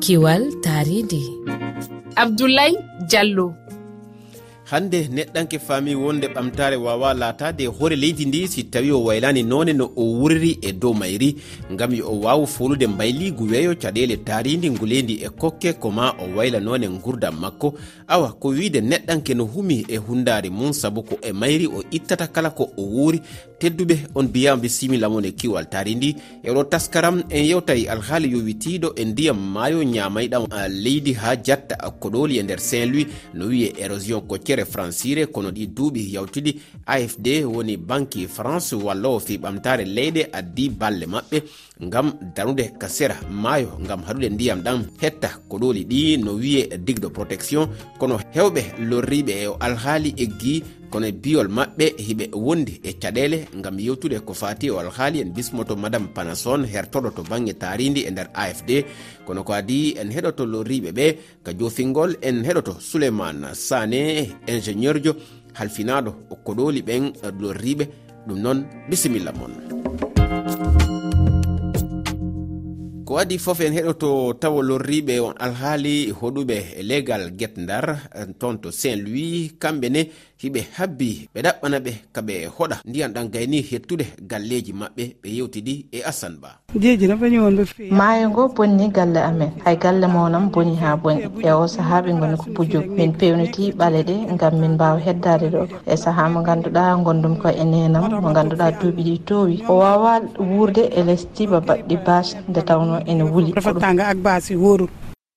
kiwal taridi abdoulaye diallo. hande neɗɗanke faami wonde ɓamtare wawa latade hoore leydi ndi si tawi o waylani none no o wurri e dow mayri gam yo o wawa folude mbayligu weeyo caɗele taridi nguleydi e kokke koma o wayla none gurdam makko. Awa ko wiide neɗɗanke no humi e hundari mum saabu ko e mayri o ittata kala ko o wuuri tedduɓe on mbiyama bisimillamon e kiwal tari ndi eɗo taskaram en yewtay alhaali yowitiɗo e ndiyam maayo ñamayɗam leydi ha jatta koɗoli e nder saint louis no wiye érosion coccere yewtere francire kono ɗi duuɓi yawtuɗi afd woni banque france wallowo fi ɓamtare leyɗe addi balle maɓɓe ngam darude kasera maayo ngam haɗude ndiyam ɗam hetta koɗoli ɗi no wiye digue de protection. Kono hewɓe lorriɓe e alhaali eggi kono e biyol maɓɓe hiɓe wondi e caɗele gam yewtude ko fati o alhaali en bismoto madame panason hertoɗo to banggue taridi e nder afd kono ko adi en heɗoto lorriɓe ɓe ka jofingol en heɗoto souleymane sane ingénieur jo halfinaɗo koɗoli ɓen lorriɓe ɗum noon bisimilla moon ko waɗi fof en heɗoto tawa lorriɓe on alhaali hoɗuɓe e legal guetdar eh, toon to saint louis kamɓe ne hiɓe habbi ɓe ɗaɓɓana ɓe kaɓe hoɗa. Ndiyan ɗan gayni hettude galleji maɓɓe ɓe yewtiɗi e assane ba. Maayo ngo bonni galle amen. Hay galle mawnan boni ha boni e o saaha ɓe goni ko pujum min pewniti ɓale ɗe gam min mbawa heddade ɗo. E saaha mo ganduɗa gondum ko e nenam mo ganduɗa duuɓi ɗi towi o wawa wurde e less tiba baɗɗi bas nde tawno ene wuli. Refattanga ak basi hoorul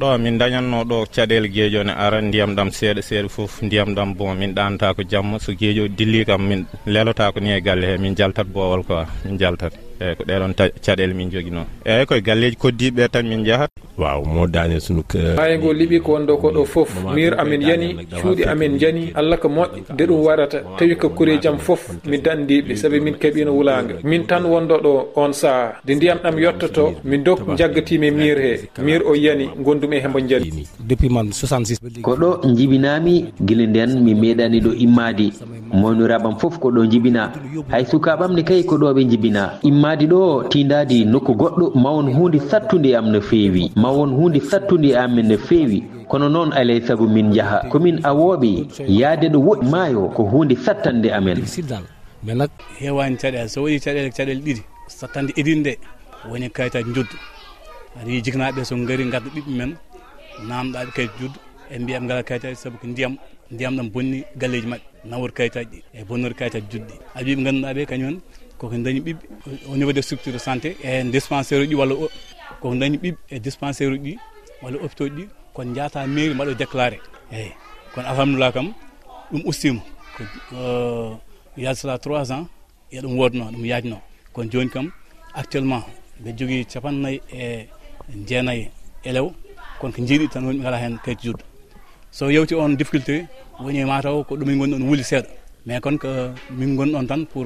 ɗo min dañatno ɗo caɗele gueejo ne ara ndiyam ɗam seeɗa seeɗa foof ndiyam ɗam bon min ɗanata ko jamma. So gueejo dilli kam min lelota ko ni e galle he min jaltat bowol quoi min jaltat. eyyi ko ɗeɗon caɗele min joguino eyyi koye galleji koddiɓe tan min jahat waw moddani sunu hayigo e liɓi ko wonɗo ko ɗo foof mir amin yani cuuɗi amin jani allah ko moƴƴi. Nde ɗum warata tawi ko kureji jaam foof mi dandiɓe saabi min keeɓino wulaga min tan wonɗo ɗo on saaha nde ndiyam ɗam yettoto mi dok jaggatimi mir he mir o yani gondum e hembo jani depuis man 66 ko ɗo jibinami guila nden mi meeɗani ɗo immadi mawniraɓam foof ko ɗo jibina hay sukaɓam ne kayi ko ɗo ɓe jibina maadi ɗo tindadi nokku goɗɗo mawon hunde sattude am no feewi. Mawon hunde sattude amin no feewi. Kono noon alay saago min jaaha komin awoɓe yaade ɗo woɗi maayo ko hunde sattande amen. Mais nak hewani caɗele so waɗi caɗele caɗele ɗiɗi sattande idin nde woni kayitaji juddu aɗa yi jiknaɓe so gaari gadda ɓiɓɓe men namɗaɓe kayita juddu e mbiyaɓe ngala kayitaji saabu ko ndiyam ndiyam ɗam bonni galleji mabɓe nawor kayitaji ɗi e bonnor kayitaji juddu aɗa wiɓe ganduɗaɓe kañumen koko dañi ɓiɓɓe au niveau des structures de santé e dispensaire uji walla koko dañi ɓiɓɓe e dispensaire uji ɗi walla hôpitau ji ɗi kono jaata mairie mbaɗo déclaré. Eyyi kono alhamdulillah kam ɗum ustima ko euh, yaade sala trois ans e ɗum wodno ɗum yaajno kono joni kam actuellement ɓe jogui capannayyi e jeenayyi éléve kono ko jiiɗi tan woni ɓe ngala hen kayit juddu. So yewti on difficulté woni e mataw ko ɗumen gonɗon wuuli seeɗa. mais kono ko min gonɗon tan pour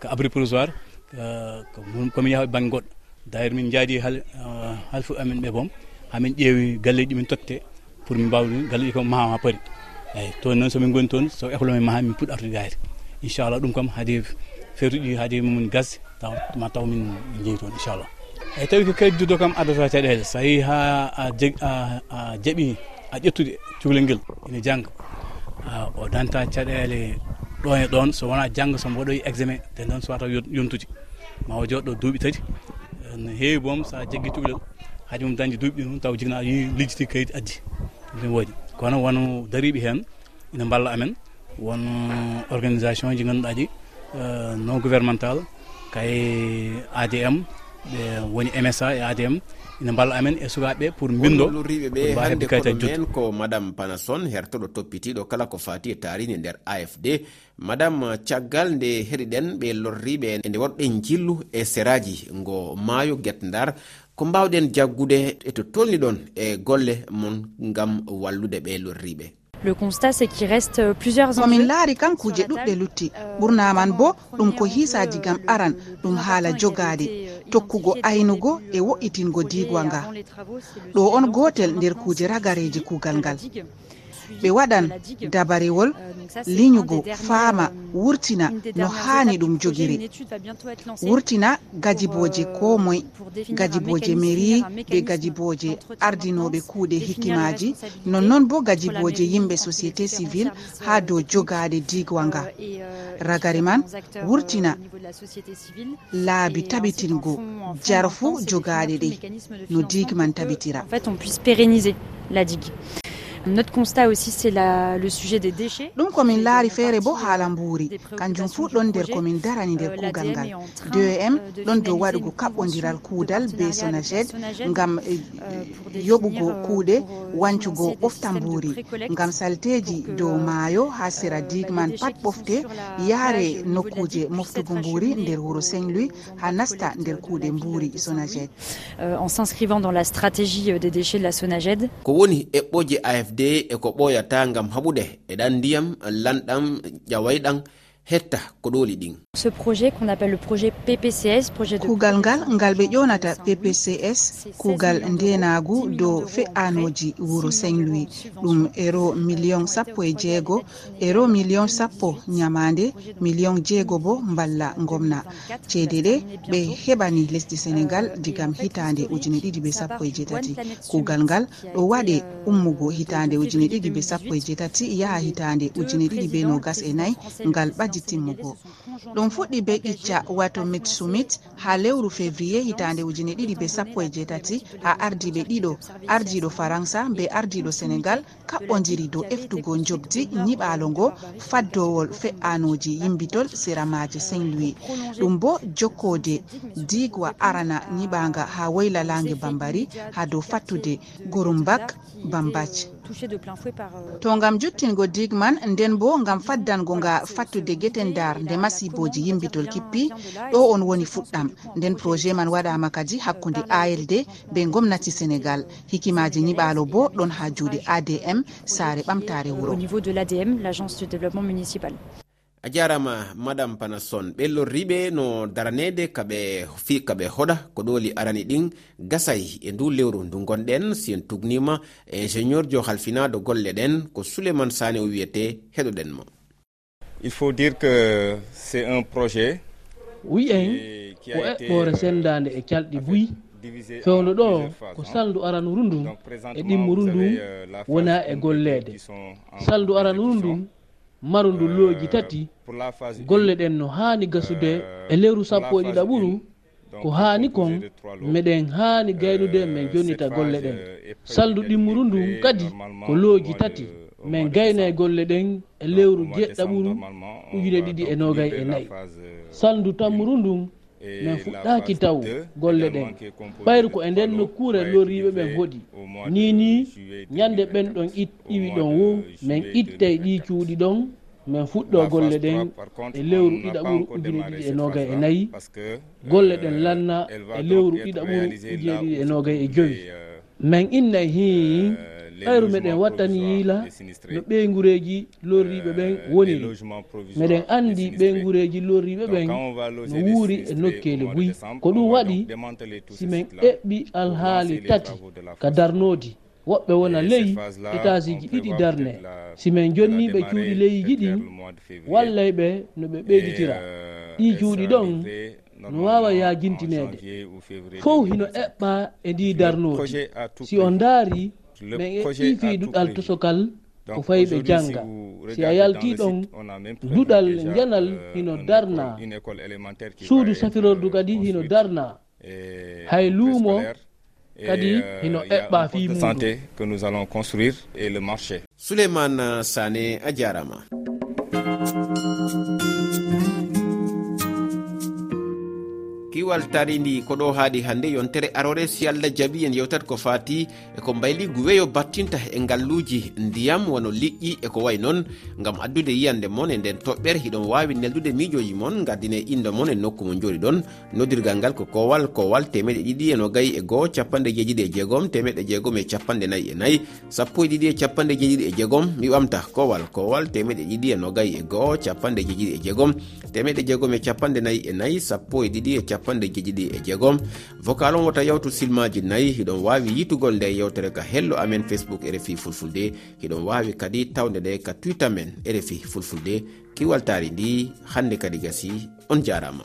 ko abri provisoire komin yaha banggue goɗɗo. D' ailleurs min jaadi euh, halfu amin ɓe boom. Hamin ƴeewi galleji min totte pour min mbawa galleji ko maha ha paari eyyi toon noon somin goni toon so école men maha min puɗɗo artude gayde inchallah ɗum kam haade fertuɗi haade mumin gasde taw ma taw min jeeyi toon inchallah. Eyyi tawi ko kayit juddo kam addata caɗele so yi ha a jaaɓi a ƴettude cukalel nguel ene jangga o danta caɗele ɗon e ɗon so wona janggo somo waɗoyi examen te noon sowata yontude. Ma o jooɗɗo duuɓi tati. No heewi boom sa jaggui cukalel haade mum dañde duuɓi ɗi noon taw jigna yi lijjiti kayit addi. Ɗum waɗi. Kono won dariɓe hen ina balla amen. Won organisation ji ganduɗa ɗi non gouvernemental kay adm ɓe woni msa e adm ina mballa amen e sukaɓeɓe pour bindo riɓeɓe hande koɗomen ko madame panason hertoɗo toppitiɗo kala ko fati e tarini nder afd madame caggal nde heeɗiɗen ɓe lorriɓe e nde wonɓe jillu e seraji ngo maayo guet ndar ko mbawɗen jaggude e to tolni ɗon e golle mon gam wallude ɓe lorriɓe le constat c'est qu'il reste plusieurs komin laari kan kuuje ɗuɗɗe lutti. Ɓurnaman bo ɗum ko hiisaji gam aran ɗum haala jogaade tokkugo aynugo e wo'itingo diigwa nga ɗo on gotel nder kuuje ragareji kuugal ngal. ɓe waɗan dabarewol liñugo faama wurtina no haani ɗum jogiri. Wurtina gajiboje ko moye gajiboje mairie be gajiboje ardinoɓe kuuɗe hikkimaji nonnoon bo gajiboje yimɓe société civile ha dow jogade digwa nga ragare man wurtina laabi tabitingo jarfu jogaɗe ɗe. No digue man tabitira. Notre constat aussi c'est le sujet des déchets. Ɗum komin laari feere bo haala mbuuri kanjum fuu ɗon nder komin darani nder kuugal ngal. dem ɗon dow waɗugo kaɓɓodiral kuudal be sonaged ngam euh, yoɓugo kuuɗe wancugo ɓofta mbuuri ngam salteji dow maayo ha sera digman pat ɓofte yaare nokkuje moftugo mbuuri nder wuro saint louis ha nasta nder kuuɗe mbuuri sonaged. En s'inscrivant dans la stratégie des déchets de la sonaged. Ko woni eɓɓoje af afd e ko ɓoyata gam haɓude e ɗan ndiyam lanɗam ƴawayɗan hetta ko ɗoli ɗin. Kuugal ngal ngal ɓe ƴonata ppcs kuugal ndenagu dow fe'anoji wuro saint louis ɗum ero e million sappo e jeego ero million sappo nyamande million jeego bo mballa gomna ceede ɗe ɓe heɓani lesdi sénégal digam hitande ujune ɗiɗi be sappo e jeetati. kuugal ngal ɗo waɗe ummugo hitande ujune ɗiɗi be sappo e jeetati yaha hitande ujune ɗiɗi be nogas e nayi. Ngal ɓadi wakkati timmugo. Ɗum fuɗɗi be qicca wato mit sumit ha lewru février hitande ujune ɗiɗi be sappo e jeetati ha ardiɓe ɗiɗo ardiɗo faransa be ardiɗo sénégal kaɓɓodiri dow eftugo jobdi nyiɓalo ngo faddowol fe'anoji yimbitol séramaje saint louis ɗum bo jokkode digwa arana nyiɓaga ha woyla langue bambari ha dow fattude gorumbak bambac to ngam juttingo digman nden bo ngam faddango nga fattude geten dar nde masiboji yimbitol kippi ɗo on woni fuɗɗam. nden projet man waɗama kadi hakkude ald be gomnati sénégal. hikimaji nyiɓalo bo ɗon ha juuɗe adm saare ɓamtare wuro. a jarama madame panason ɓe lorriɓe no daranede kaɓe fi kaɓe hoɗa ko ɗoli arani ɗin gasay e ndu lewru ndu gonɗen si en tugnima ingénieur jo halfinaɗo golle ɗen ko souleymane sane o wiyete heɗoɗen mo. Il faut dire que c'est un projet wiyen ko eɓɓore sendade e calɗi buyi fewno ɗo ko saldu aranuru ndun e ɗimmuru ndun wona e gollede saldu aranuru ndun maro ndullooji tati golle ɗen no haani gasude e lewru sappo e ɗiɗa ɓuru ko haani kon meɗen haani gaynude min jonnita golle ɗen. saldu ɗimmuru ndun kadi ko looji tati. min gayna e golle ɗen e lewru jeɗɗa ɓuru ujune ɗiɗi e nogay e nayi. saldu tammuru ndun min fuɗɗaki taw golle ɗen. ɓayru ko e nden nokkure loriɓe ɓen hoɗi ni ni ñande ɓen ɗon iwi ɗon wo min ittay ɗi cuuɗi ɗon min fuɗɗo e e e golle ɗen e lewru ɗiɗa ɓuru ujune ɗiɗi e nogay e nayyi golle ɗen lanna e lewru ɗiɗa ɓuru ujune ɗiɗi e nogay e joyi. min inna hii ɓayru meɗen wattani yiila no ɓeygureji lorriɓe ɓen woni. meɗen andi ɓeygureji lorriɓe ɓen no wuuri e nokkele buyi ko ɗum waɗi simin eɓɓi alhaali tati ka darnodi woɓɓe wona ley étage ji ɗiɗi darne simin jonniɓe cuuɗi leyiji ɗin wallay ɓe no ɓe ɓeyditira. ɗi cuuɗi ɗon no wawa yajintinede fof hino eɓɓa e ndi darnodi si on daari mais e ɗifi ɗuɗal tosokal ko fayi ɓe janga si a yalti ɗon duɗal janal hino darna. suudu safirordu kadi hino darna. hay luumo kadi hino eɓɓa fi santé que nous allons construire et le marché. Souleymane sané a jarama ɗiwal taridi ko ɗo haaɗi hannde yontere arore si allah jaabi en yewtat ko fati eko ko mbayli guweyo battinta e ngalluji ndiyam wono liƴƴi eko ko way noon ngam addude yiyande moon e nden toɓɓere hiɗon wawi neldude miijoji moon gaddine indo moon e nokku mo jooɗi ɗon. Noddirgal ngal ko kowal kowal temeɗe ɗiɗi e nogayi e goho capanɗe jeeɗiɗi e jeegom temeɗe jeegom e capanɗe nayyi e nayyi sappo e ɗiɗi e capanɗe jeeɗiɗi e jeegom mi ɓamta kowal kowal temeɗe ɗiɗi e nogayi e goho capanɗe jeeɗiɗi e jeegom temeɗe jeegom e capanɗe nayyi e nayyi sappo e ɗiɗi e capanɗe cappanɗe jeeɗiɗi e jeegom. Vocal on wota yawtu silmaji nayyi hiɗon wawi yitugol nde yewtere ka hello amen facebook rfi fulfulde. Hiɗon wawi kadi tawde nde ka twitter men rfi fulfulde. Kiwaltari ndi hande kadi gasi on jarama